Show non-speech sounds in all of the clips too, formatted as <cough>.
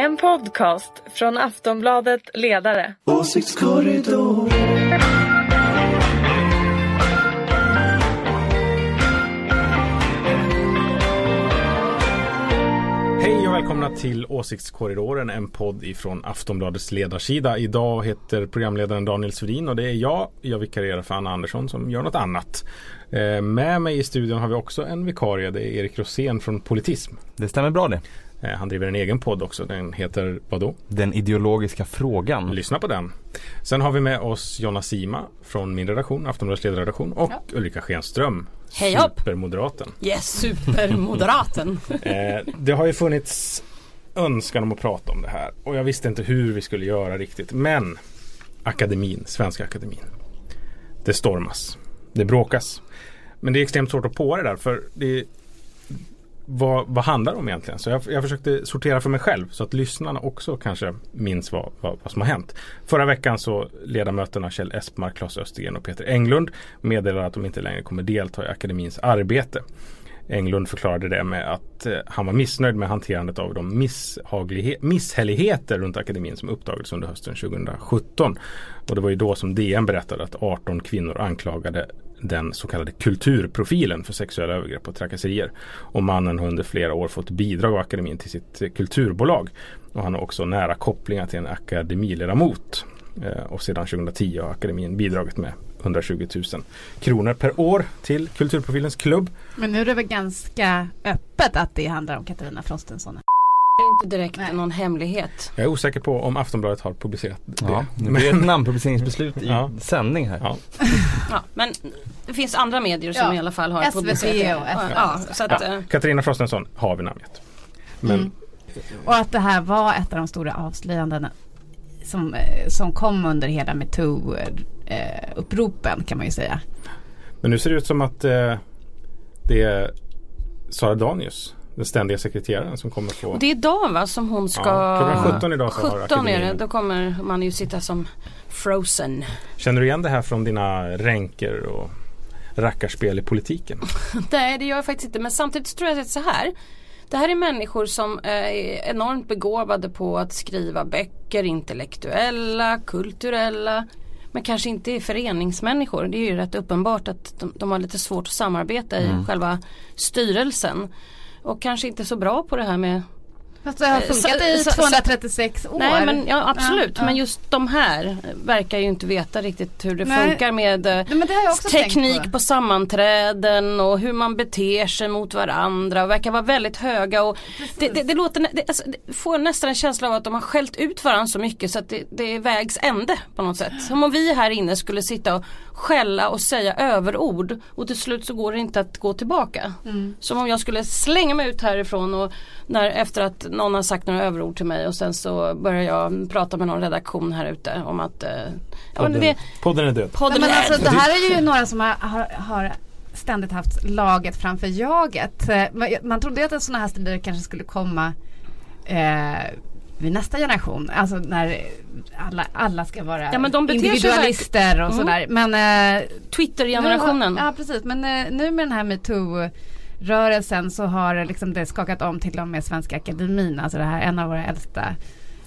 En podcast från Aftonbladet Ledare. Åsiktskorridor. Hej och välkomna till Åsiktskorridoren, en podd ifrån Aftonbladets ledarsida. Idag heter programledaren Daniel Svedin och det är jag. Jag vikarierar för Anna Andersson som gör något annat. Eh, med mig i studion har vi också en vikarie, det är Erik Rosén från Politism. Det stämmer bra det. Eh, han driver en egen podd också, den heter vadå? Den ideologiska frågan. Lyssna på den. Sen har vi med oss Jonna Sima från min redaktion, Aftonbladets ledarredaktion och Ja. Ulrika Schenström, Hej hopp! supermoderaten. Yes, supermoderaten. <laughs> Eh, det har ju funnits önskan om att prata om det här och jag visste inte hur vi skulle göra riktigt. Men akademin, Svenska akademin. Det stormas. Det bråkas. Men det är extremt svårt att på det där för det vad, vad handlar det om egentligen? Så jag, jag försökte sortera för mig själv så att lyssnarna också kanske minns vad, vad, vad som har hänt. Förra veckan så ledamöterna Kjell Espmark, Claes Östergren och Peter Englund meddelade att de inte längre kommer delta i akademins arbete. Englund förklarade det med att eh, han var missnöjd med hanterandet av de misshälligheter runt akademin som uppdagades under hösten 2017. Och det var ju då som DN berättade att 18 kvinnor anklagade den så kallade kulturprofilen för sexuella övergrepp och trakasserier. Och mannen har under flera år fått bidrag av akademin till sitt eh, kulturbolag. Och han har också nära kopplingar till en akademiledamot. Eh, och sedan 2010 har akademin bidragit med 120 000 kronor per år till kulturprofilens klubb. Men nu är det väl ganska öppet att det handlar om Katarina Frostenson. Det är inte direkt Nej. någon hemlighet. Jag är osäker på om Aftonbladet har publicerat det. Ja, nu blir det ett namnpubliceringsbeslut i <laughs> Ja. sändning här. Ja. Ja, men det finns andra medier som Ja. i alla fall har SVT publicerat det. och SVT. Ja, så att, Ja. eh, Katarina Frostenson har vi namngett. Men Mm. Och att det här var ett av de stora avslöjandena som, eh, som kom under hela metoo-uppropen kan man ju säga. Men nu ser det ut som att eh, det är Sara Danius, den ständiga sekreteraren som kommer få och det är idag va som hon ska Ja, klockan 17 idag så har 17 är det, då kommer man ju sitta som frozen. Känner du igen det här från dina ränker och rackarspel i politiken? <laughs> Nej det gör jag faktiskt inte men samtidigt tror jag att det är så här. Det här är människor som är enormt begåvade på att skriva böcker, intellektuella, kulturella. Men kanske inte är föreningsmänniskor. Det är ju rätt uppenbart att de, de har lite svårt att samarbeta i Mm. själva styrelsen. Och kanske inte så bra på det här med Fast det har Eh, funkat så- i så- så- 236 år. Nej men ja absolut Ja, men just de här verkar ju inte veta riktigt hur det Nej. funkar med eh, Nej, teknik på. på. sammanträden och hur man beter sig mot varandra och verkar vara väldigt höga och det, det, det låter, det, alltså, det får nästan en känsla av att de har skällt ut varandra så mycket så att det, det är vägs ände på något sätt. Som om vi här inne skulle sitta och skälla och säga överord och till slut så går det inte att gå tillbaka. Mm. Som om jag skulle slänga mig ut härifrån och när, efter att någon har sagt några överord till mig och sen så börjar jag prata med någon redaktion här ute om att eh, ja, Podden, det, podden är död. podden men är- alltså, det här är ju några som har, har, har ständigt haft laget framför jaget. Eh, Man, man trodde ju att sådana här strider kanske skulle komma eh, vid nästa generation. Alltså när alla, alla ska vara Ja, men de individualister och Mm. sådär. Men eh, Twitter-generationen. Ja precis men eh, nu med den här metoo rörelsen så har liksom det skakat om till och med Svenska Akademin, alltså det här en av våra äldsta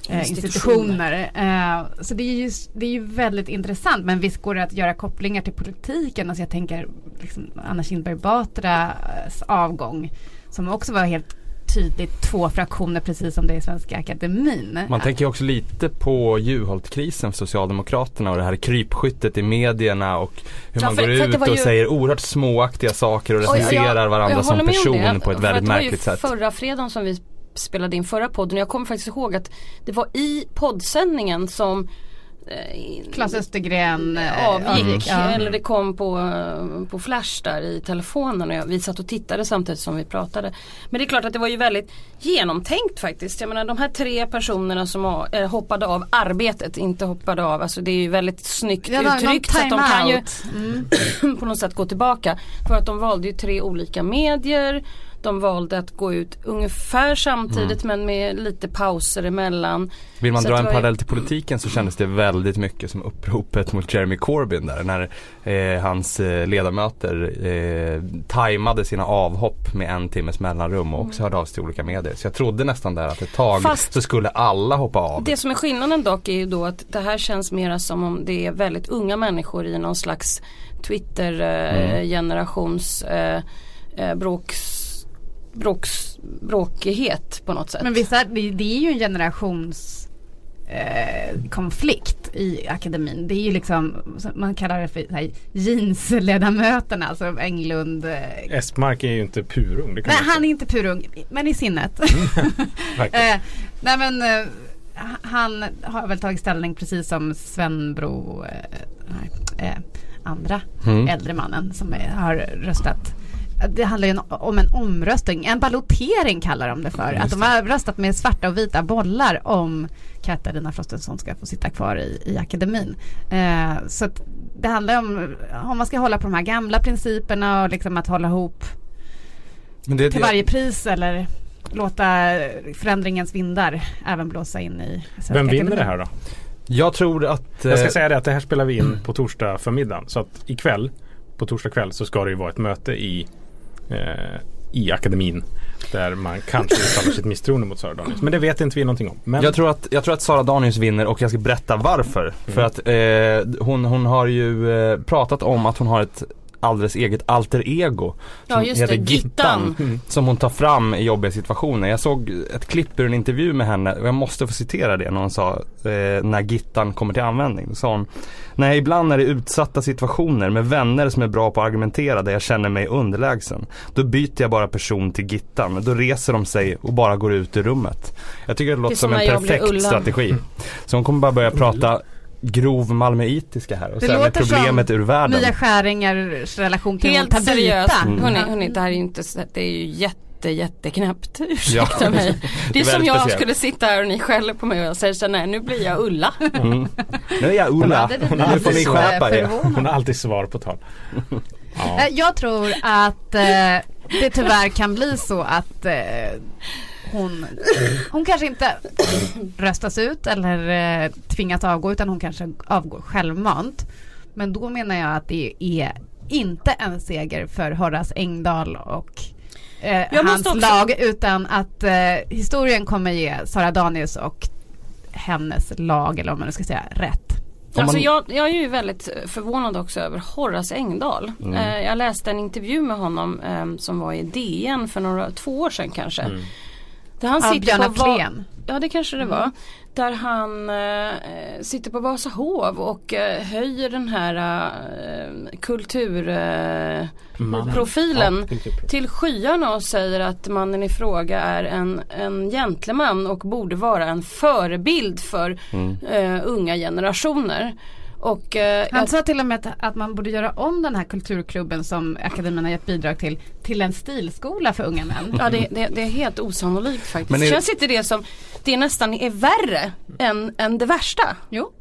eh, Institutioner. institutioner. Eh, så det är, ju, det är ju väldigt intressant men visst går det att göra kopplingar till politiken. Alltså jag tänker liksom Anna Kinberg Batras avgång som också var helt tydligt två fraktioner precis som det är i Svenska Akademin. Man tänker ju också lite på Juholt-krisen för Socialdemokraterna och det här krypskyttet i medierna och hur Ja, man för- går för att ut och ju- säger oerhört småaktiga saker och jag- recenserar jag varandra håller som person det, på ett väldigt att det var ju märkligt sätt. Förra fredagen som vi spelade in förra podden. Jag kommer faktiskt ihåg att det var i poddsändningen som eh, Claes Östergren eh, avgick. Ja. Eller det kom på, eh, på flash där i telefonen och jag, vi satt och tittade samtidigt som vi pratade. Men det är klart att det var ju väldigt genomtänkt faktiskt. Jag menar de här tre personerna som eh, hoppade av arbetet, inte hoppade av. Alltså det är ju väldigt snyggt Ja, uttryckt. Så att de kan ju time-out. Mm. <clears throat> på något sätt gå tillbaka. För att de valde ju tre olika medier. De valde att gå ut ungefär samtidigt men med lite pauser emellan. Vill man Så dra en var ju- parallell till politiken så kändes det väldigt mycket som uppropet mot Jeremy Corbyn där när eh, hans eh, ledamöter eh, tajmade sina avhopp med en timmes mellanrum och också hörde av sig till olika medier. Så jag trodde nästan där att ett tag Fast- så skulle alla hoppa av. Det som är skillnaden dock är ju då att det här känns mera som om det är väldigt unga människor i någon slags Twitter-generations eh, eh, bråks, bråks, bråkighet på något sätt. Men visst är det, det är ju en generations eh, konflikt i akademin. Det är ju liksom, man kallar det för här, jeansledamöterna, alltså Englund. Eh, Estmark är ju inte purung. Det kan nej, han är inte purung, men i sinnet. <laughs> <laughs> Verkligen. eh, nej men eh, han har väl tagit ställning precis som Sven Bro, eh, eh, andra Mm. äldre mannen som är, har röstat. Det handlar ju om en omröstning, en ballotering kallar de det för. Att de har röstat med svarta och vita bollar om Katarina Frostenson ska få sitta kvar i, i akademin. Eh, så att det handlar om, om man ska hålla på de här gamla principerna och liksom att hålla ihop Men det, till varje pris eller låta förändringens vindar även blåsa in i Svenska Vem vinner Akademin. det här då? Jag tror att Jag ska eh, säga det att det här spelar vi in på torsdag förmiddagen. Så att ikväll, på torsdag kväll, så ska det ju vara ett möte i, eh, i akademin. Där man kanske uttalar sitt misstroende mot Sara Danius. Men det vet inte vi någonting om. Men Jag tror, att, jag tror att Sara Danius vinner och jag ska berätta varför. För att eh, hon, hon har ju eh, pratat om att hon har ett alldeles eget alter ego. Ja, som just heter det, Gittan. Mm. Som hon tar fram i jobbiga situationer. Jag såg ett klipp ur en intervju med henne och jag måste få citera det när hon sa eh, när Gittan kommer till användning. Då sa hon Nej, ibland är det utsatta situationer med vänner som är bra på att argumentera där jag känner mig underlägsen. Då byter jag bara person till Gittan. Då reser de sig och bara går ut ur rummet. Jag tycker det låter Det är som som en när jag perfekt strategi. Så hon kommer bara börja prata grov malmöitiska här och Det sen är problemet ur världen. Nya Skäringars relation till Helt Tabita. seriöst, Mm. hörni, hörni, det här är ju inte, så- det är ju jätte jätteknäppt, <laughs> ursäkta Ja. mig. <laughs> Det är, är som jag speciellt. skulle sitta här och ni skäller på mig och jag säger så nej nu blir jag Ulla. Mm. Nu är jag Ulla, det nu får ni skärpa er. hon har alltid svar på tal. Ja. Eh, Jag tror att eh, det tyvärr kan bli så att eh, hon, hon kanske inte röstas ut eller eh, tvingas avgå utan hon kanske avgår självmant. Men då menar jag att det är inte en seger för Horace Engdahl och eh, hans också- lag utan att eh, historien kommer ge Sara Danius och hennes lag eller om man nu ska säga rätt. Om Alltså man- jag, jag är ju väldigt förvånad också över Horace Engdahl. Mm. Eh, jag läste en intervju med honom eh, som var i DN för några, två år sedan kanske. Mm. Där han sitter Björn på Va- Afrén. Ja det kanske det var. Där han eh, sitter på Vasahov och eh, höjer den här eh, kulturprofilen Ja, till skyarna och säger att mannen i fråga är en, en gentleman och borde vara en förebild för Mm. eh, unga generationer. Och eh, Han jag- sa till och med att, att man borde göra om den här kulturklubben som akademin har gett bidrag till till en stilskola för unga män. Ja det, det, det är helt osannolikt faktiskt. Men är Känns inte det som det nästan är värre än, än det värsta? Jo.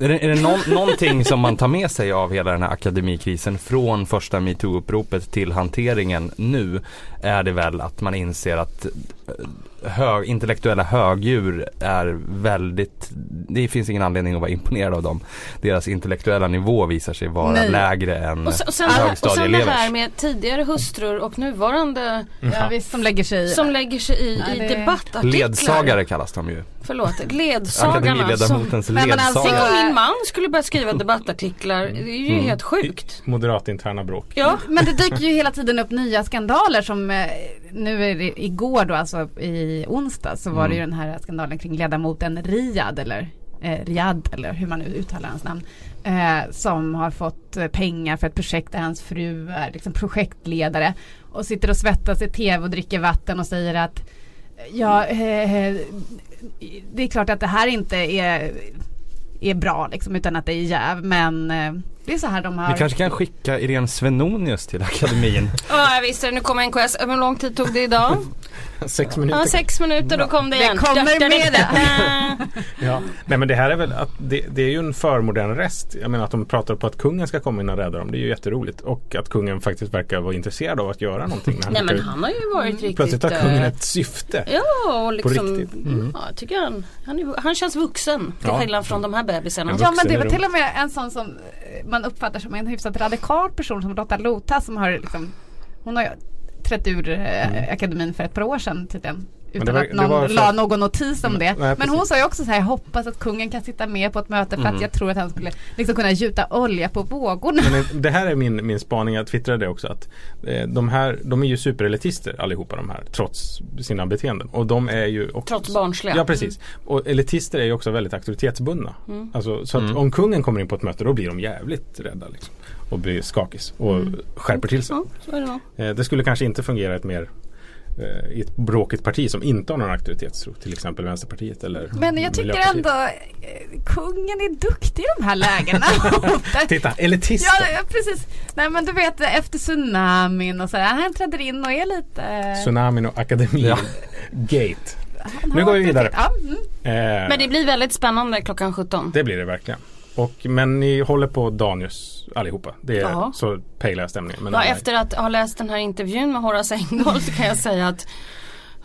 Är det, är det någon, någonting som man tar med sig av hela den här akademikrisen från första metoo-uppropet till hanteringen nu är det väl att man inser att eh, hög, intellektuella högdjur är väldigt, det finns ingen anledning att vara imponerad av dem. Deras intellektuella nivå visar sig vara Nej. lägre än Och sen, och, sen, och sen det högstadieelevers. här med tidigare hustrur och nuvarande Ja, visst, som lägger sig i. som lägger sig i, Ja, i debattartiklar. Ledsagare kallas de ju. Förlåt, <laughs> ledsagarna. Som, Nej, men alltså- ledsagare. Tänk om min man skulle börja skriva debattartiklar. Det är ju Mm. helt sjukt. Moderat interna bråk. Ja, Men det dyker ju hela tiden upp nya skandaler som eh, nu är det igår då alltså i onsdag så var det ju den här skandalen kring ledamoten Riyad eller eh, Riyad eller hur man nu uttalar hans namn. Eh, som har fått eh, pengar för ett projekt där hans fru är liksom projektledare och sitter och svettas i tv och dricker vatten och säger att ja, eh, det är klart att det här inte är är bra liksom utan att det är jäv men eh, det är så här de har Vi kanske kan skicka Irene Svenonius till akademin. ja jag visste det. Nu kommer NKS. Hur lång tid tog det idag? <laughs> Sex minuter. Ja, sex minuter, då kom det igen. Det kommer med det. <laughs> Ja. Nej men det här är väl att det, det är ju en förmodern rest. Jag menar att de pratar på att kungen ska komma in och rädda dem. Det är ju jätteroligt. Och att kungen faktiskt verkar vara intresserad av att göra någonting. Han Nej men han har ju varit riktigt... Plötsligt har kungen eh, ett syfte. Ja, och liksom, riktigt. Mm. ja, tycker han, han, är, han känns vuxen till Ja. skillnad från de här bebisarna. Ja, men det var till och med en sån som eh, man uppfattar som en hyfsat radikal person som Lotta Lota som har liksom Hon har ju trätt ur eh, akademin för ett par år sedan tydligen. Utan det var- att någon var för- la någon notis om Mm, det. nej, men hon sa ju också så här, jag hoppas att kungen kan sitta med på ett möte för att jag tror att han skulle liksom kunna gjuta olja på vågorna. Men det- här är min, min spaning, jag twittrade det också att eh, de här, de är ju superelitister allihopa de här trots sina beteenden. Och de är ju också, Trots barnsliga. Ja precis. Och elitister är ju också väldigt auktoritetsbundna. Mm. Alltså, så att Mm. om kungen kommer in på ett möte då blir de jävligt rädda liksom. Och blir skakis och skärper till sig. Ja, så är det. Eh, det skulle kanske inte fungera ett mer eh, i ett bråkigt parti som inte har någon auktoritetstro. Till exempel Vänsterpartiet eller Men jag tycker ändå eh, kungen är duktig i de här lägena. <laughs> Titta, elitister! ja, ja, precis. Nej men du vet efter tsunamin och sådär. Han träder in och är lite... Tsunamin och akademin. Ja. Gate. nu går vi vidare. Ja, mm. Eh, Men det blir väldigt spännande klockan 17. Det blir det verkligen. Och, men ni håller på Danius allihopa. Det är Ja. så pejlar jag stämningen. Men Ja, efter att ha läst den här intervjun med Horace Engdahl så kan jag säga att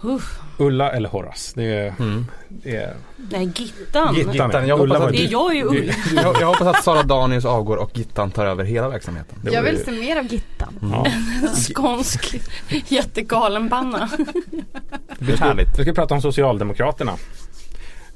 Uff, Ulla eller Horace. Det är, Mm. det är nej Gittan. Gittan. Gittan, jag Ulla hoppas att- Det är jag ju Ull. Jag, jag hoppas att Sara Danius avgår och Gittan tar över hela verksamheten. det Jag vill ju- se mer av Gittan. Ja. <laughs> Skånsk jättegalen panna. Det blir härligt. Vi ska prata om Socialdemokraterna.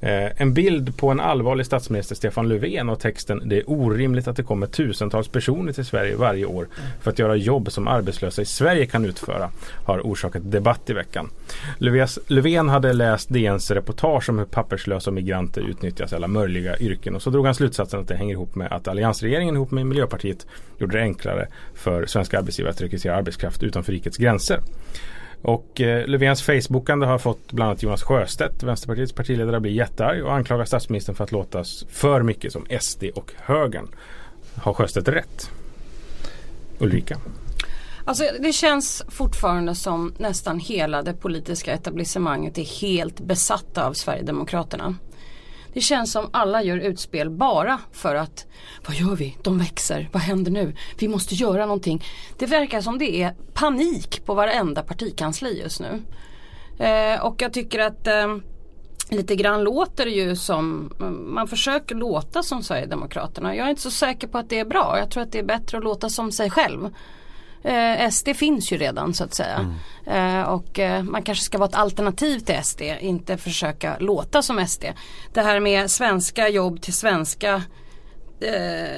Eh, en bild på en allvarlig statsminister Stefan Löfven och texten Det är orimligt att det kommer tusentals personer till Sverige varje år för att göra jobb som arbetslösa i Sverige kan utföra har orsakat debatt i veckan. Löfves- Löfven hade läst DNs reportage om hur papperslösa och migranter utnyttjas i alla möjliga yrken och så drog han slutsatsen att det hänger ihop med att alliansregeringen ihop med Miljöpartiet gjorde det enklare för svenska arbetsgivare att rekrytera arbetskraft utanför rikets gränser. Och eh, Löfvens Facebookande har fått bland annat Jonas Sjöstedt, Vänsterpartiets partiledare, bli jättearg och anklagar statsministern för att låta för mycket som SD och högern. Har Sjöstedt rätt? Ulrika? Alltså det känns fortfarande som nästan hela det politiska etablissemanget är helt besatta av Sverigedemokraterna. Det känns som alla gör utspel bara för att vad gör vi? De växer. Vad händer nu? Vi måste göra någonting. Det verkar som det är panik på varenda partikansli just nu. Eh, och jag tycker att eh, lite grann låter det ju som, man försöker låta som Sverigedemokraterna. Jag är inte så säker på att det är bra. Jag tror att det är bättre att låta som sig själv. Eh, SD finns ju redan så att säga. Eh, och eh, man kanske ska vara ett alternativ till SD, inte försöka låta som SD. Det här med svenska jobb till svenska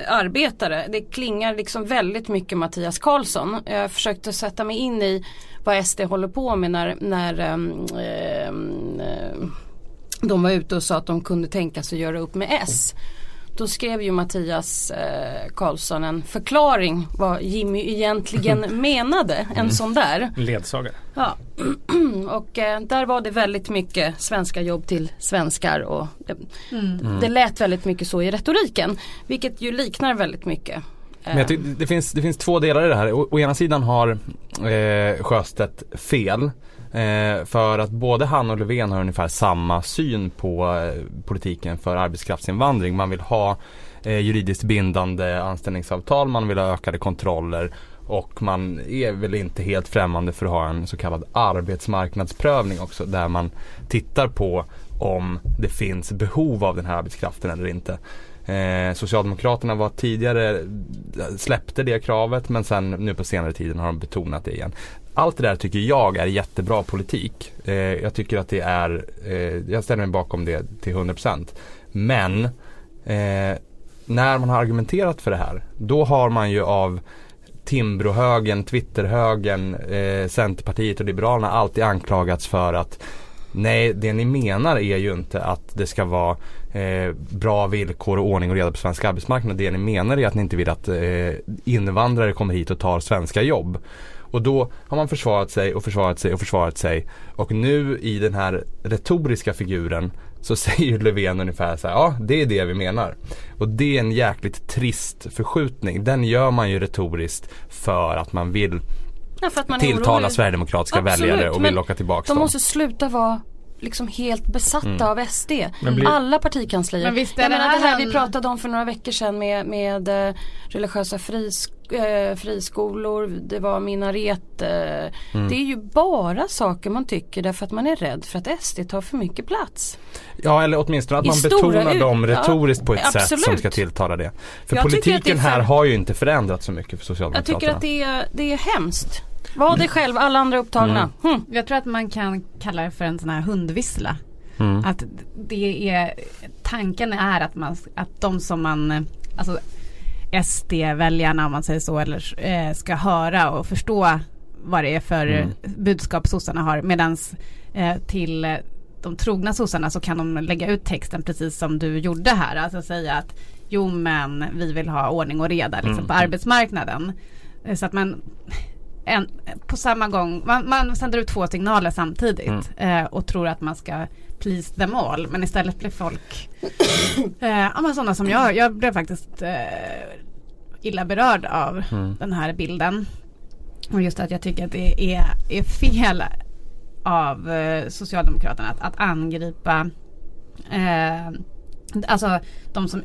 arbetare. Det klingar liksom väldigt mycket Mattias Karlsson. Jag försökte sätta mig in i vad SD håller på med när, när ehm, ehm, de var ute och sa att de kunde tänka sig att göra upp med S. Då skrev ju Mattias eh, Karlsson en förklaring vad Jimmy egentligen <laughs> menade. En sån där. Ledsagare. Ja. <clears throat> och eh, där var det väldigt mycket svenska jobb till svenskar och det, det lät väldigt mycket så i retoriken. Vilket ju liknar väldigt mycket. Men jag tycker, det, finns, det finns två delar i det här. Å, å ena sidan har eh, Sjöstedt fel. Eh, för att både han och Löfven har ungefär samma syn på eh, politiken för arbetskraftsinvandring. Man vill ha eh, juridiskt bindande anställningsavtal, man vill ha ökade kontroller och man är väl inte helt främmande för att ha en så kallad arbetsmarknadsprövning också där man tittar på om det finns behov av den här arbetskraften eller inte. Eh, Socialdemokraterna var tidigare, eh, släppte det kravet men sen nu på senare tiden har de betonat det igen. Allt det där tycker jag är jättebra politik. Eh, jag tycker att det är, eh, jag ställer mig bakom det till 100%. Men eh, när man har argumenterat för det här, då har man ju av Timbrohögen, Twitterhögen, eh, Centerpartiet och Liberalerna alltid anklagats för att Nej, det ni menar är ju inte att det ska vara eh, bra villkor och ordning och reda på svensk arbetsmarknad. Det ni menar är att ni inte vill att eh, invandrare kommer hit och tar svenska jobb. Och då har man försvarat sig och försvarat sig och försvarat sig. Och nu i den här retoriska figuren så <laughs> säger Löfven ungefär så här, ja det är det vi menar. Och det är en jäkligt trist förskjutning. Den gör man ju retoriskt för att man vill Ja, tilltala orolig. sverigedemokratiska Absolut, väljare och vill locka tillbaka De dem. måste sluta vara liksom helt besatta Mm. av SD. Blir- Alla partikanslier. Men visst är Jag det menar det här här vi en- pratade om för några veckor sedan med, med eh, religiösa fris, eh, friskolor, det var minaret. Eh, Mm. Det är ju bara saker man tycker därför att man är rädd för att SD tar för mycket plats. Ja eller åtminstone att I man betonar ut- dem ja, retoriskt på ett sätt som absolut. ska tilltala det. För Jag att det politiken här för- har ju inte förändrats så mycket för Jag Socialdemokraterna. tycker att det är, det är hemskt. Var det själv, alla andra upptagna. Mm. Hm. Jag tror att man kan kalla det för en sån här hundvissla. Mm. Att det är, tanken är att, man, att de som man, alltså SD-väljarna om man säger så, eller eh, ska höra och förstå vad det är för Mm. budskap sossarna har. Medan eh, till de trogna sossarna så kan de lägga ut texten precis som du gjorde här. Alltså säga att jo men vi vill ha ordning och reda liksom, Mm. på arbetsmarknaden. Eh, Så att man en, på samma gång, man, man sänder ut två signaler samtidigt eh, och tror att man ska please them all. Men istället blir folk, <coughs> eh, ja men sådana som jag, jag blev faktiskt eh, illa berörd av Mm. den här bilden. Och just att jag tycker att det är, är fel av eh, Socialdemokraterna att, att angripa eh, alltså de som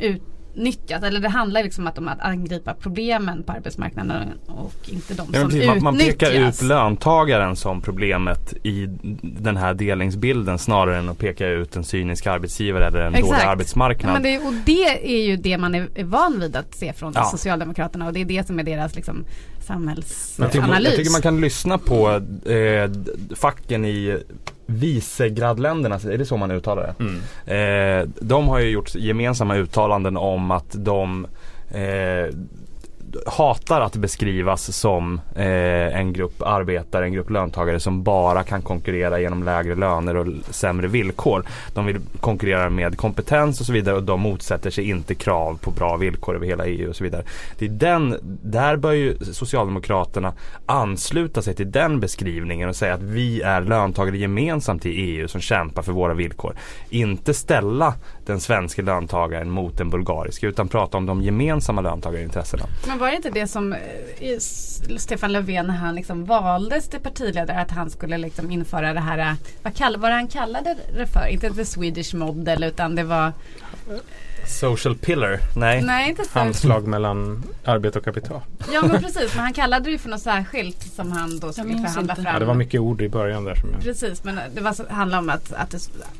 utnyttjas. Eller det handlar liksom att om att angripa problemen på arbetsmarknaden och inte de Ja, som precis, man, man pekar utnyttjas. ut löntagaren som problemet i den här delningsbilden snarare än att peka ut en cynisk arbetsgivare eller en Exakt. dålig Ja, arbetsmarknad. men det, och det är ju det man är, är van vid att se från Ja. Socialdemokraterna och det är det som är deras liksom, Men jag, samhällsanalys. tycker, jag tycker man kan lyssna på eh, facken i Visegrad-länderna, är det så man uttalar det? Mm. Eh, de har ju gjort gemensamma uttalanden om att de eh, hatar att beskrivas som eh, en grupp arbetare, en grupp löntagare som bara kan konkurrera genom lägre löner och sämre villkor. De vill konkurrera med kompetens och så vidare och de motsätter sig inte krav på bra villkor över hela EU och så vidare. Det är den, där bör ju Socialdemokraterna ansluta sig till den beskrivningen och säga att vi är löntagare gemensamt i EU som kämpar för våra villkor. Inte ställa den svenska löntagaren mot den bulgariska utan prata om de gemensamma löntagarintressena. Men var det inte det som eh, Stefan Löfven när han liksom valdes till partiledare att han skulle liksom införa det här, eh, vad, kall, vad han kallade det för? Inte the Swedish model utan det var, Social pillar? Nej. nej inte så. Handslag mellan arbete och kapital. Ja men precis, men han kallade det ju för något särskilt som han då skulle förhandla inte. fram. Ja, det var mycket ord i början där som jag... Precis, men det var så, handlade om att, att det,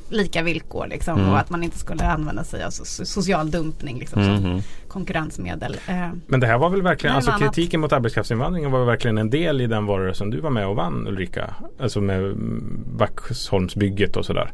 lika villkor liksom, Mm. och att man inte skulle använda sig av so, social dumpning liksom, som Mhm. konkurrensmedel. Eh, Men det här var väl verkligen, alltså annat. kritiken mot arbetskraftsinvandringen var verkligen en del i den valrörelsen du var med och vann Ulrika. Alltså med mm, Vaxholmsbygget och sådär.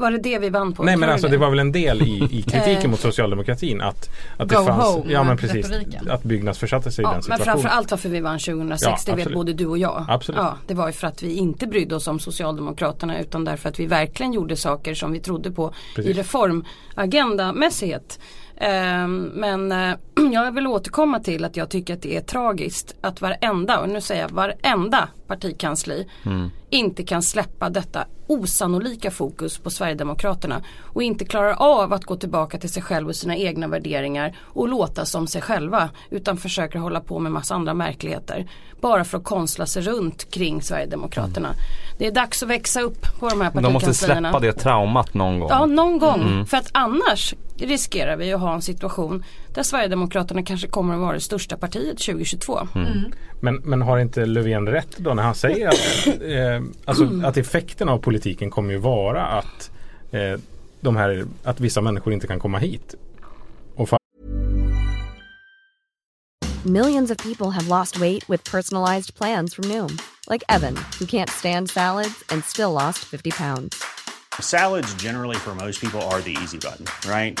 Var det det vi vann på? Nej men alltså det var väl en del i, i <laughs> kritiken Eh. mot socialdemokratin att, att Go det fanns, home, ja men precis, retoriken. att Byggnads försatte sig i Ja, den men situationen. framförallt varför vi vann 2006, Ja, det vet både du och jag. Absolut. Ja, det var ju för att vi inte brydde oss om Socialdemokraterna utan därför att vi verkligen gjorde saker som vi trodde på i Precis. reformagendamässighet. Ehm, men eh, <clears throat> jag vill återkomma till att jag tycker att det är tragiskt att varenda, och nu säger jag varenda partikansli Mm. Inte kan släppa detta osannolika fokus på Sverigedemokraterna och inte klarar av att gå tillbaka till sig själv och sina egna värderingar och låta som sig själva utan försöker hålla på med massa andra märkligheter bara för att konstla sig runt kring Sverigedemokraterna. Det är dags att växa upp på de här De måste partikanslierna. släppa det traumat någon gång. Ja, någon gång. Mm. För att annars riskerar vi att ha en situation där Sverigedemokraterna kanske kommer att vara det största partiet 2022. Men, men har inte Löfven rätt då när han säger att, eh, alltså, att effekten av politiken kommer ju vara att, eh, de här, att vissa människor inte kan komma hit. Millions of people have lost weight with personalized plans from Noom, like Evan, who can't stand salads and still lost 50 pounds. Salads, generally, for most people, are the easy button, right?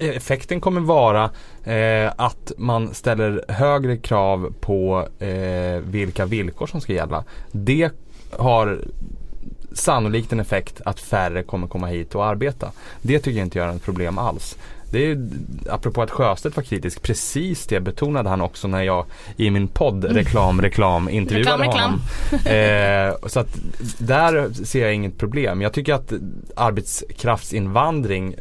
Effekten kommer vara eh, att man ställer högre krav på eh, vilka villkor som ska gälla. Det har sannolikt en effekt att färre kommer komma hit och arbeta. Det tycker jag inte gör ett problem alls. Det är apropå att Sjöstedt var kritisk, precis det betonade han också när jag i min podd Reklam Reklam intervjuade reklam. honom. Eh, så att där ser jag inget problem. Jag tycker att arbetskraftsinvandring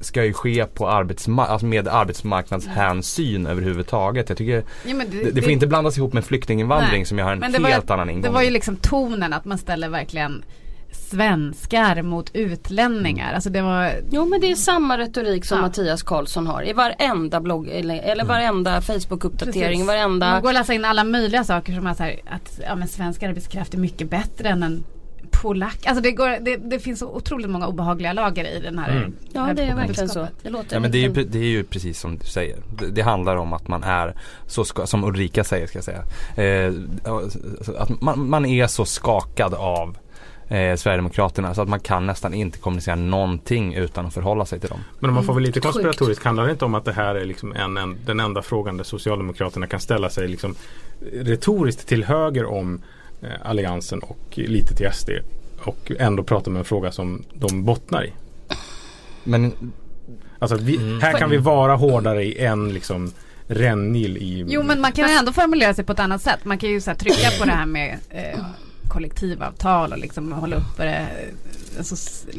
ska ju ske på arbetsma- alltså med arbetsmarknadshänsyn överhuvudtaget. Jag tycker Ja, men det, det får inte blandas ihop med flyktinginvandring Nej, som jag har en helt det var, annan ingång Det var ju liksom tonen att man ställer verkligen svenskar mot utlänningar. Alltså det var Jo men det är samma retorik som Ja. Mattias Karlsson har i varenda blogg eller, eller varenda Facebook-uppdatering, varenda Man går att läsa in alla möjliga saker som är så här, att ja, men svensk arbetskraft är mycket bättre än en polack. Alltså det, går, det, det finns så otroligt många obehagliga lager i den här Mm. Ja det är verkligen så. Det låter Ja, men det, är ju, det är ju precis som du säger. Det, det handlar om att man är så, ska, som Ulrika säger ska jag säga. Eh, att man, man är så skakad av eh, Sverigedemokraterna så att man kan nästan inte kommunicera någonting utan att förhålla sig till dem. Men om man får vara lite Sjukt. konspiratoriskt handlar det inte om att det här är liksom en, en, den enda frågan där Socialdemokraterna kan ställa sig liksom retoriskt till höger om Alliansen och lite till SD och ändå prata om en fråga som de bottnar i. Men Alltså att vi, här kan vi vara hårdare i en liksom rännil i Jo men man kan ju ändå formulera sig på ett annat sätt. Man kan ju så här, trycka på det här med eh, kollektivavtal och liksom hålla uppe det. Alltså,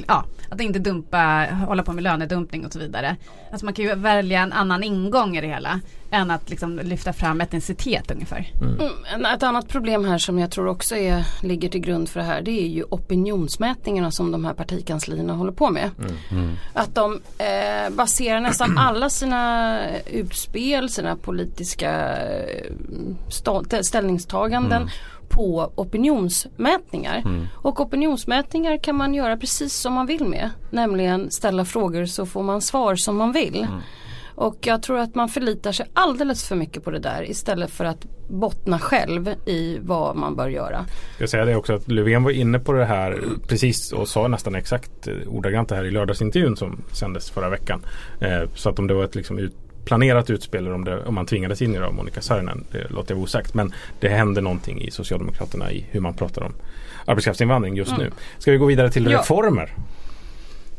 ja, att inte dumpa, hålla på med lönedumpning och så vidare. Alltså man kan ju välja en annan ingång i det hela. Än att liksom lyfta fram etnicitet ungefär. Mm, en- Ett annat problem här som jag tror också är, ligger till grund för det här det är ju opinionsmätningarna som de här partikanslierna håller på med. Att de eh, baserar nästan <clears throat> alla sina utspel, sina politiska eh, stå- ställningstaganden på opinionsmätningar. Och opinionsmätningar kan man göra precis som man vill med. Nämligen ställa frågor så får man svar som man vill. Och jag tror att man förlitar sig alldeles för mycket på det där istället för att bottna själv i vad man bör göra. Jag säga det också att Löfven var inne på det här precis och sa nästan exakt eh, ordagrant det här i lördagsintervjun som sändes förra veckan. Eh, så att om det var ett liksom ut, planerat utspel om, det, om man tvingades in i det av Monica Saarinen, det låter jag osagt. Men det hände någonting i Socialdemokraterna i hur man pratar om arbetskraftsinvandring just nu. Ska vi gå vidare till Ja. reformer?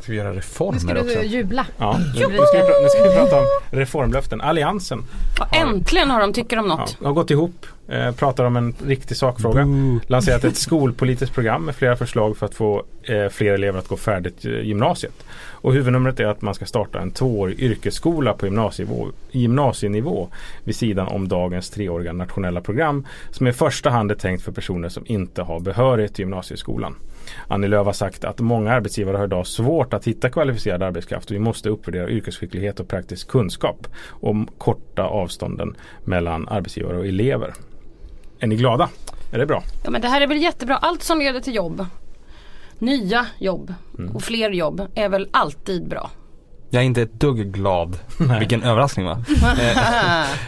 Ska vi göra Nu ska reformer du också? jubla. Ja, nu, nu, ska vi, nu ska vi prata om reformlöften. Alliansen Ja, äntligen har de tycker om ja, något. har gått ihop, eh, pratar om en riktig sakfråga. lanserat ett skolpolitiskt program med flera förslag för att få eh, fler elever att gå färdigt eh, gymnasiet. Och huvudnumret är att man ska starta en tvåårig yrkesskola på gymnasienivå, gymnasienivå vid sidan om dagens treåriga nationella program som i första hand är tänkt för personer som inte har behörighet till gymnasieskolan. Annie Lööf har sagt att många arbetsgivare har idag svårt att hitta kvalificerad arbetskraft och vi måste uppvärdera yrkesskicklighet och praktisk kunskap om korta avstånden mellan arbetsgivare och elever. Är ni glada? Är det bra? Ja, men det här är väl jättebra. Allt som leder till jobb, nya jobb och fler jobb är väl alltid bra. Jag är inte ett dugg glad. <laughs> Vilken överraskning va? <laughs>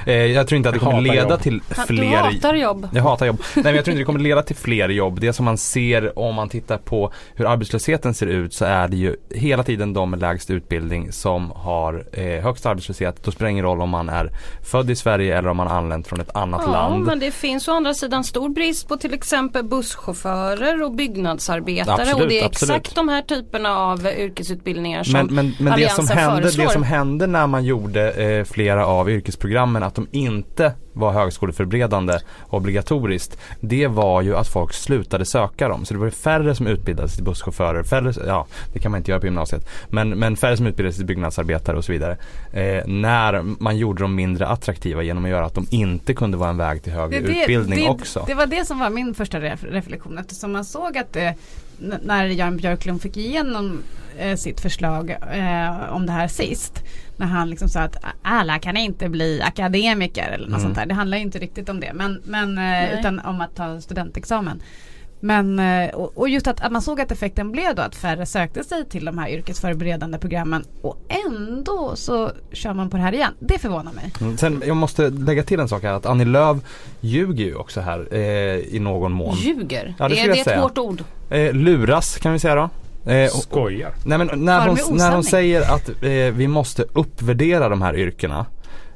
Eh, jag tror inte att det kommer leda jobb. till Du fler hatar jobb. Jag hatar jobb. Nej men jag tror inte det kommer leda till fler jobb. Det som man ser om man tittar på hur arbetslösheten ser ut så är det ju hela tiden de med lägst utbildning som har eh, högst arbetslöshet. Då spelar det ingen roll om man är född i Sverige eller om man anlänt från ett annat Ja, land. men det finns å andra sidan stor brist på till exempel busschaufförer och byggnadsarbetare Absolut, och det är absolut. exakt de här typerna av eh, yrkesutbildningar som Men, men, men Alliansen som hände, föreslår. det som hände när man gjorde eh, flera av yrkesprogrammen att de inte var högskoleförberedande obligatoriskt. Det var ju att folk slutade söka dem. Så det var färre som utbildades till busschaufförer. Färre, ja, det kan man inte göra på gymnasiet. Men, men färre som utbildades till byggnadsarbetare och så vidare. Eh, när man gjorde dem mindre attraktiva genom att göra att de inte kunde vara en väg till högre utbildning det, också. Det var det som var min första ref- reflektion eftersom man såg att det, n- när Jan Björklund fick igenom eh, sitt förslag eh, om det här sist. När han liksom sa att alla kan inte bli akademiker eller något Mm. sånt där. Det handlar ju inte riktigt om det. Men, men eh, utan om att ta studentexamen. Men, eh, och, och just att, att man såg att effekten blev då att färre sökte sig till de här yrkesförberedande programmen och ändå så kör man på det här igen. Det förvånar mig. Mm, Sen, jag måste lägga till en sak här att Annie Lööf ljuger ju också här eh, i någon mån. ljuger. Ja, det är, det är ett hårt ord. Eh, luras kan vi säga då. Eh, och- Skojar. Nej men när hon, när hon säger att eh, vi måste uppvärdera de här yrkena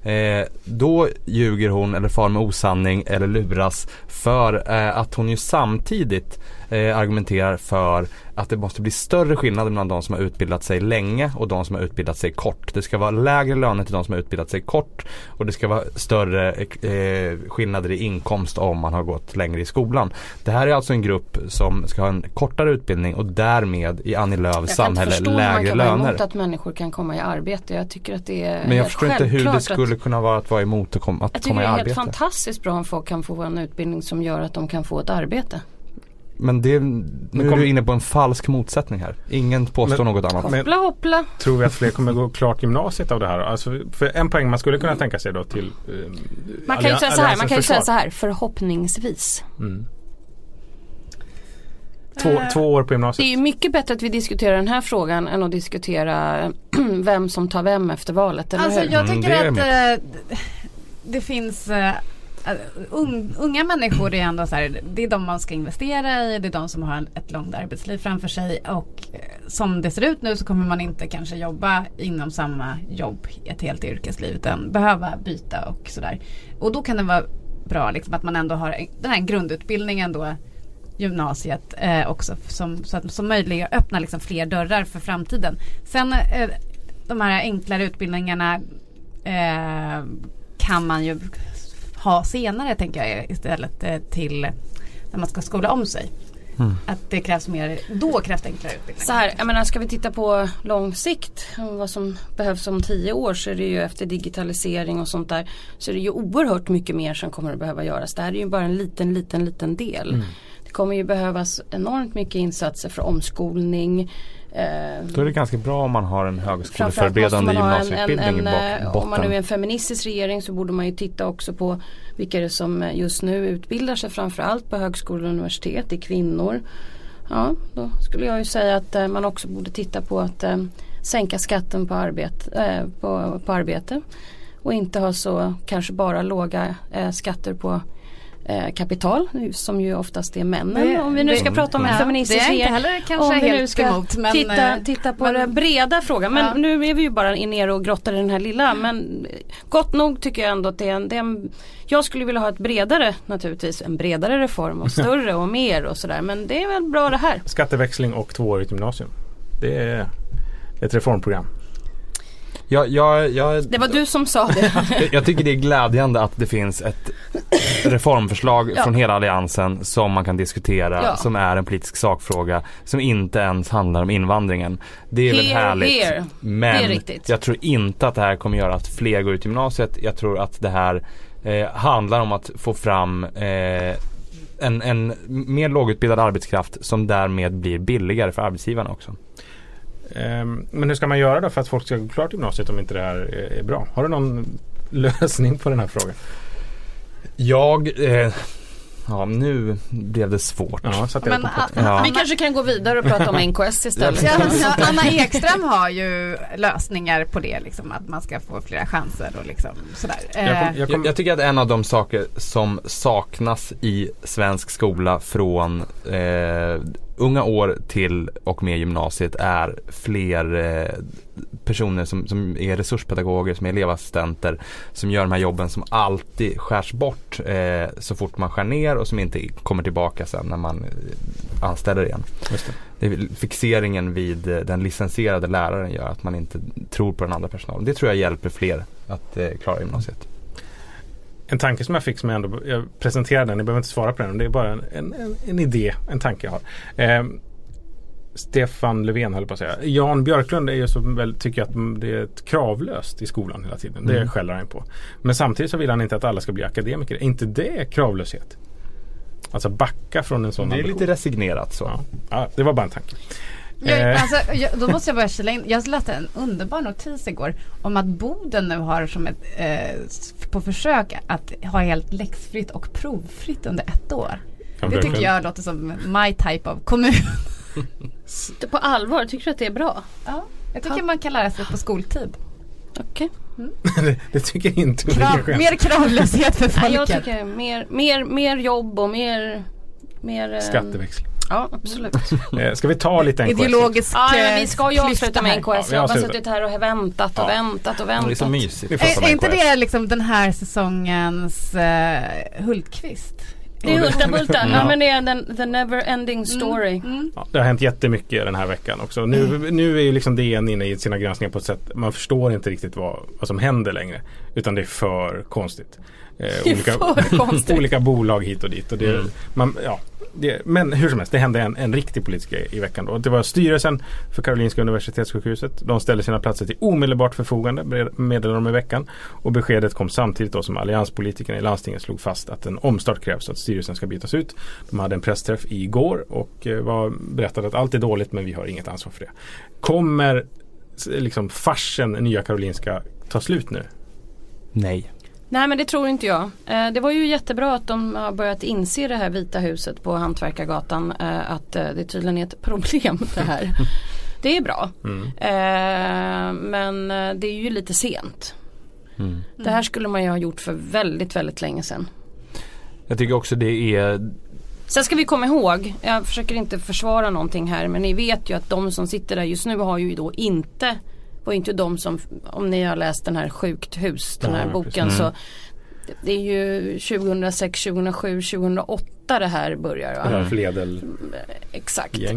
eh, Då ljuger hon eller far med osanning eller luras för eh, att hon ju samtidigt eh, argumenterar för att det måste bli större skillnader mellan de som har utbildat sig länge och de som har utbildat sig kort. Det ska vara lägre löner till de som har utbildat sig kort och det ska vara större eh, skillnader i inkomst om man har gått längre i skolan. Det här är alltså en grupp som ska ha en kortare utbildning och därmed i Annie Lööfs samhälle jag kan inte förstå man lägre kan vara löner. emot att människor kan komma i arbete. Jag tycker att det är Men jag förstår inte hur det skulle att, kunna vara att vara emot att, kom, att Jag tycker komma det i är helt arbete. fantastiskt bra om folk kan få en utbildning som gör att de kan få ett arbete. Men det, nu är du inne på en falsk motsättning här. Ingen påstår Men- något annat. Men- Hoppla hoppla. Tror vi att fler kommer gå klart gymnasiet av det här? Alltså, för en poäng man skulle kunna tänka sig då till eh, Man kan ju säga så här, man kan ju säga så här, förhoppningsvis. Mm. Två, två år på Det gymnasiet. är ju mycket bättre att vi diskuterar den här frågan än att diskutera <clears throat> vem som tar vem efter valet, eller Alltså hur? jag Mm, tycker det är att eh, det finns eh, Äh, un, unga människor är ändå så här, det är de man ska investera i, det är de som har ett långt arbetsliv framför sig och eh, som det ser ut nu så kommer man inte kanske jobba inom samma jobb ett helt yrkesliv utan behöva byta och sådär. Och då kan det vara bra liksom, att man ändå har den här grundutbildningen då gymnasiet eh, också som, så att, som möjliggör öppnar liksom fler dörrar för framtiden. Sen eh, de här enklare utbildningarna eh, kan man ju ha senare tänker jag istället eh, till när man ska skola om sig. Mm. Att det krävs mer, då krävs det enklare utbildning. Så här, jag menar ska vi titta på lång sikt, vad som behövs om tio år så är det ju efter digitalisering och sånt där så är det ju oerhört mycket mer som kommer att behöva göras. Det här är ju bara en liten, liten, liten del. Det kommer ju behövas enormt mycket insatser för omskolning. Eh, Då är det ganska bra om man har en högskoleförberedande en, gymnasieutbildning en, en, i eh, bak- Om man nu är botten. en feministisk regering så borde man ju titta också på vilka det är som just nu utbildar sig framförallt på högskolor och universitet. Det är kvinnor. Ja, då skulle jag ju säga att eh, man också borde titta på att eh, sänka skatten på arbete, på, på arbete. Och inte ha så kanske bara låga skatter på eh, kapital som ju oftast är männen. Det- om vi nu det- ska prata om ja, feministisk det är inte heller kanske Om vi nu ska emot, men, titta, eh, titta på men- den breda frågan. Men Ja. nu är vi ju bara nere och grottar i den här lilla. Men gott nog tycker jag ändå att det är en, det är en Jag skulle vilja ha ett bredare naturligtvis. En bredare reform och <laughs> större och mer och sådär. Men det är väl bra det här. Skatteväxling och tvåårigt gymnasium. Det är ett reformprogram. Jag, jag, jag, Det var du som sa det. <laughs> jag- tycker det är glädjande att det finns ett reformförslag Ja. från hela alliansen som man kan diskutera, Ja. som är en politisk sakfråga, som inte ens handlar om invandringen. Det är väl Here, härligt. here. Men jag tror inte att det här kommer göra att fler går ut gymnasiet. Jag tror att det här eh, handlar om att få fram eh, en, en mer lågutbildad arbetskraft som därmed blir billigare för arbetsgivarna också. Ehm, Men hur ska man göra då för att folk ska gå klart gymnasiet om inte det här är- är bra? Har du någon <laughs> lösning på den här frågan? Jag, eh, ja nu blev det svårt. Ja, så Men, på ah, potten. Ja. Vi kanske kan gå vidare och prata om NKS istället. Ja, Anna <laughs> Ekström har ju lösningar på det, liksom, att man ska få flera chanser och liksom sådär. Jag Eh, kom, jag Jag, kom, jag tycker att en av de saker som saknas i svensk skola från eh, unga år till och med gymnasiet är fler eh, personer som, som är resurspedagoger, som är elevassistenter, som gör de här jobben som alltid skärs bort eh, så fort man skär ner och som inte kommer tillbaka sen när man eh, anställer igen. Det. Det fixeringen vid eh, den licensierade läraren gör att man inte tror på den andra personalen. Det tror jag hjälper fler att eh, klara gymnasiet. En tanke som jag fick som jag ändå jag presenterade den, ni behöver inte svara på den. Det är bara en, en, en, idé, en tanke jag har. Ehm, Stefan Löfven höll på att säga. Jan Björklund är ju så väl, tycker att det är kravlöst i skolan hela tiden. Det Mm. skäller han på. Men samtidigt så vill han inte att alla ska bli akademiker. Är inte det kravlöshet? Alltså backa från en sån Det är ambition. lite resignerat så. ja. ja, det var bara en tanke. Jag, Eh. alltså, jag, då måste jag börja kila in. Jag läste en underbar notis igår om att Boden nu har som ett, eh, på försök att ha helt läxfritt och provfritt under ett år. Jan Det tycker jag låter som my type of kommun. <laughs> På allvar, tycker du att det är bra? Ja, jag tycker man kan lära sig på skoltid. Okej. <laughs> det, det tycker inte Krav, mer kravlöshet för Nej, Jag folket. tycker mer, mer, mer jobb och mer, mer eh, Skatteväxling. Ja, absolut. <laughs> Eh, ska vi ta lite NKS? Ideologisk Ja, men vi ska ju eh, avsluta med. NKS. Ja, vi jag har suttit här och väntat och Ja. väntat och Det är så väntat. mysigt. Vi får Är, är inte det liksom den här säsongens eh, Hultqvist? Det är Hulta-Bulta. Mm. <laughs> Ja men det är den, the never ending story. Ja, det har hänt jättemycket den här veckan också. Nu, nu är ju liksom DN inne i sina granskningar på ett sätt man förstår inte riktigt vad, vad som händer längre. Utan det är för konstigt. Eh, konstigt. <laughs> olika bolag hit och dit. Och det, Mm. man, ja, det, men hur som helst, det hände en, en riktig politisk grej i veckan. Då. Det var styrelsen för Karolinska Universitetssjukhuset. De ställde sina platser till omedelbart förfogande meddelade de i veckan. Och beskedet kom samtidigt då som allianspolitikerna i landstinget slog fast att en omstart krävs och att styrelsen ska bytas ut. De hade en pressträff igår och eh, var, berättade att allt är dåligt men vi har inget ansvar för det. Kommer liksom farsen Nya Karolinska ta slut nu? Nej. Nej men det tror inte jag. Eh, det var ju jättebra att de har börjat inse det här Vita huset på Hantverkargatan eh, att eh, det tydligen är ett problem det här. <laughs> Det är bra. Eh, men det är ju lite sent. Mm. Det här skulle man ju ha gjort för väldigt, väldigt länge sedan. Jag tycker också det är Sen ska vi komma ihåg, jag försöker inte försvara någonting här men ni vet ju att de som sitter där just nu har ju då inte var ju inte de som, om ni har läst den här Sjukt hus, den här Ja, boken precis. så det- det är ju 2006, 2007, 2008 det här börjar va? Ralf Ledel. Exakt. Eh,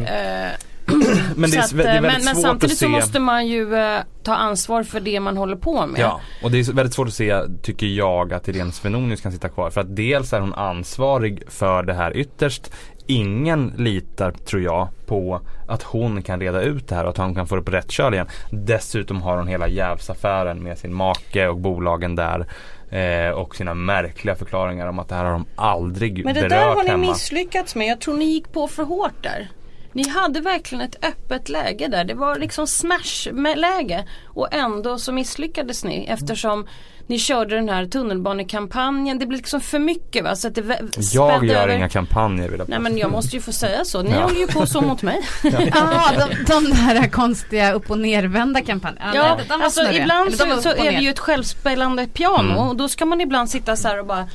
<clears throat> Men det är, det är eh, men, men samtidigt se. så måste man ju eh, ta ansvar för det man håller på med. Ja, och det är väldigt svårt att se, tycker jag, att Irene Svenonius kan sitta kvar. För att dels är hon ansvarig för det här ytterst. Ingen litar, tror jag, på att hon kan reda ut det här och att hon kan få det på rätt köl igen. Dessutom har hon hela jävsaffären med sin make och bolagen där. Eh, och sina märkliga förklaringar om att det här har de aldrig Men det berört där har ni hemma. misslyckats med. Jag tror ni gick på för hårt där. Ni hade verkligen ett öppet läge där. Det var liksom smash-läge. Och ändå så misslyckades ni eftersom ni körde den här tunnelbanekampanjen. Det blev liksom för mycket va? Så att det Jag gör över. inga kampanjer vill jag Nej men jag måste ju få säga så. Ni Ja. håller ju på så mot mig. <laughs> Ja, de, de där konstiga upp och nervända kampanjerna. Ja, var alltså snurriga. ibland Eller så, så är det ju ett självspelande piano Mm. och då ska man ibland sitta så här och bara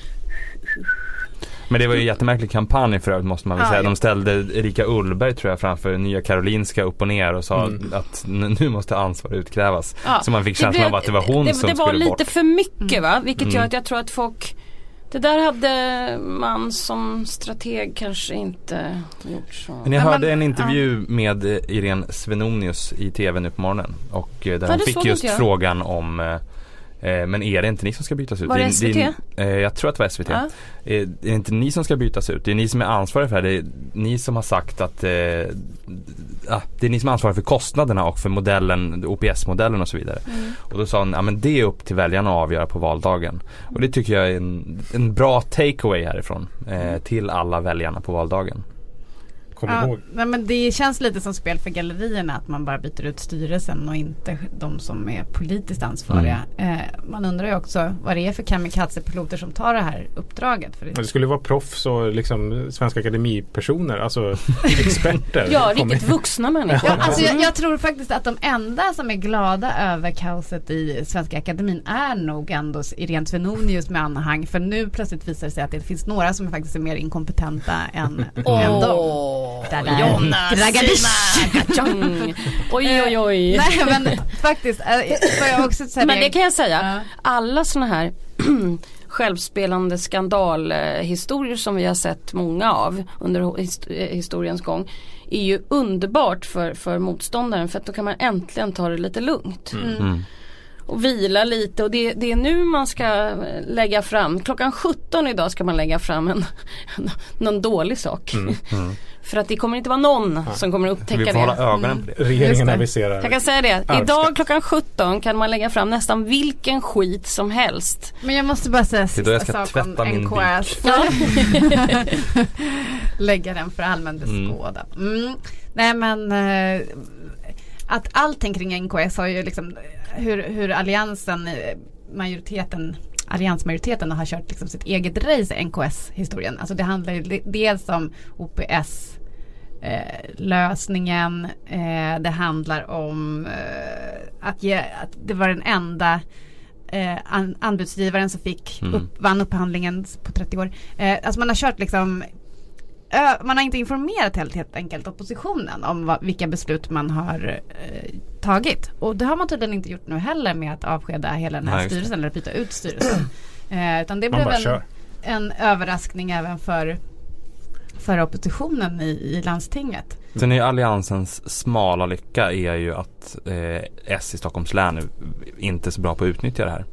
Men det var ju en jättemärklig kampanj för övrigt måste man väl Ja, säga. De ställde Erika Ullberg tror jag framför Nya Karolinska upp och ner och sa Mm. att nu måste ansvar utkrävas. Ja, Så man fick det känslan av att det var hon det, som Det var skulle lite bort. för mycket va, vilket gör Mm. att jag tror att folk Det där hade man som strateg kanske inte gjort så. Men jag Ja, hörde en intervju med eh, Irene Svenonius i tv nu på morgonen. Och eh, där hon det fick just frågan om eh, men är det inte ni som ska bytas ut? Var det är- SVT? eh, jag tror att det var SVT. Ja. Eh, är det inte ni som ska bytas ut? Det är ni som är ansvariga för det här. Det är ni som har sagt att eh, ah, det är ni som är ansvariga för kostnaderna och för modellen, OPS-modellen och så vidare. Mm. Och då sa hon, ja men det är upp till väljarna att avgöra på valdagen. Och det tycker jag är en, en bra takeaway härifrån eh, till alla väljarna på valdagen. Kom Ja, ihåg. nej, men det känns lite som spel för gallerierna att man bara byter ut styrelsen och inte de som är politiskt ansvariga. Mm. Eh, man undrar ju också vad det är för kamikaze-piloter som tar det här uppdraget. För det, Det skulle vara proffs och liksom Svenska Akademipersoner, alltså <laughs> experter. Ja, Kommer- riktigt vuxna <laughs> människor. Ja, alltså jag, jag tror faktiskt att de enda som är glada över kaoset i Svenska Akademin är nog ändå Irene Svenonius med anhang. För nu plötsligt visar det sig att det finns några som faktiskt är mer inkompetenta än, än dem. Sina Kachong. Oj oj oj. Nej men faktiskt, får jag också säga Men det kan jag säga. Alla sådana här <clears throat> självspelande skandalhistorier som vi har sett många av under eh, historiens gång är ju underbart för, för motståndaren för att då kan man äntligen ta det lite lugnt. Mm. Och vila lite och det, det är nu man ska lägga fram, klockan 17 idag ska man lägga fram en, någon dålig sak. För att det kommer inte vara någon som kommer att upptäcka Vi får det. hålla ögonen på det. Regeringen Just det. aviserar. Jag kan säga det, Arvsskatt. idag klockan 17 kan man lägga fram nästan vilken skit som helst. Men jag måste bara säga Det sista sak om NKS. Lägga den för allmän beskådan. Mm. Nej men eh, att allting kring NKS har ju liksom hur, hur alliansen, majoriteten alliansmajoriteten har kört liksom sitt eget race i NKS-historien. Alltså det handlar ju de- dels om OPS eh, lösningen. Eh, det handlar om eh, att, ge, att det var den enda eh, an, anbudsgivaren som fick Mm. upp, vann upphandlingen på 30 år. Eh, alltså man har kört liksom man har inte informerat helt, helt enkelt oppositionen om vad, vilka beslut man har eh, tagit. Och det har man tydligen inte gjort nu heller med att avskeda hela den här Nej, styrelsen eller byta ut styrelsen. <clears throat> Eh, utan det Man blev en, kör. en överraskning även för, för oppositionen i, i landstinget. Sen är ju alliansens smala lycka är ju att eh, S i Stockholms län är inte är så bra på att utnyttja det här.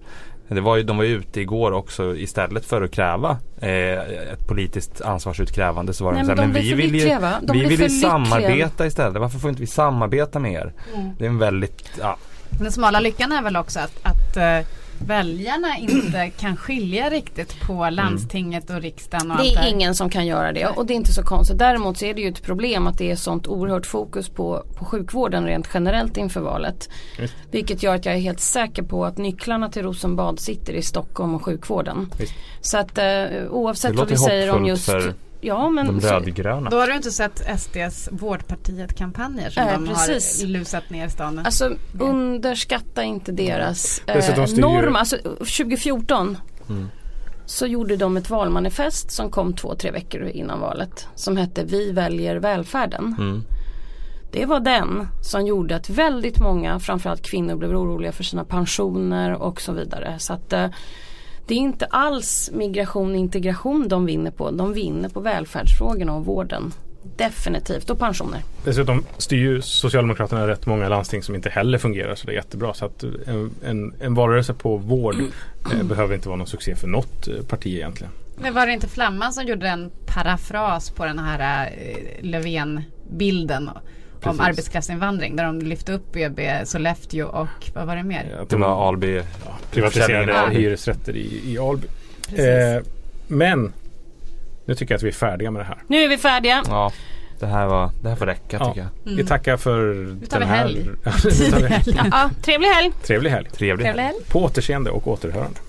Det var ju, de var ju ute igår också istället för att kräva eh, ett politiskt ansvarsutkrävande så var Nej, de så men här, de men vi vill ju, vi vill ju lyckliga. samarbeta istället. Varför får inte vi samarbeta med er? Mm. Det är en väldigt, ja, Den smala lyckan är väl också att, att eh, väljarna inte <clears throat> kan skilja riktigt på landstinget och riksdagen och Det är ingen som kan göra det och det är inte så konstigt. Däremot så är det ju ett problem att det är sånt oerhört fokus på, på sjukvården rent generellt inför valet. Visst. Vilket gör att jag är helt säker på att nycklarna till Rosenbad sitter i Stockholm och sjukvården. Visst. Så att eh, oavsett vad vi säger om just för Ja men de rödgröna. Då har du inte sett SDs Vårdpartiet-kampanjer som Eh, de precis. har lusat ner stan. Alltså underskatta inte deras Dessutom eh, norm. Alltså 2014 Mm. så gjorde de ett valmanifest som kom två, tre veckor innan valet. Som hette Vi väljer välfärden. Mm. Det var den som gjorde att väldigt många, framförallt kvinnor, blev oroliga för sina pensioner och så vidare. Så att eh, det är inte alls migration och integration de vinner på. De vinner på välfärdsfrågorna och vården. Definitivt och pensioner. Dessutom styr ju Socialdemokraterna rätt många landsting som inte heller fungerar så det är jättebra. Så att en, en, en valrörelse på vård eh, behöver inte vara någon succé för något eh, parti egentligen. Men var det inte Flamman som gjorde en parafras på den här eh, Löfven-bilden om Precis. arbetskraftsinvandring där de lyfte upp BB, Sollefteå och vad var det mer? Att Det de var Alby. privatiserade försäljningen av- hyresrätter i, i Alby. Precis. Eh, men nu tycker jag att vi är färdiga med det här. Nu är vi färdiga. Ja, det här, var, det här får räcka Ja. tycker jag. Vi tackar för tar den vi här. helg. Ja, <laughs> nu tar vi helg. <laughs> Ja, trevlig helg. Trevlig helg. Trevlig helg. På återseende och återhörande.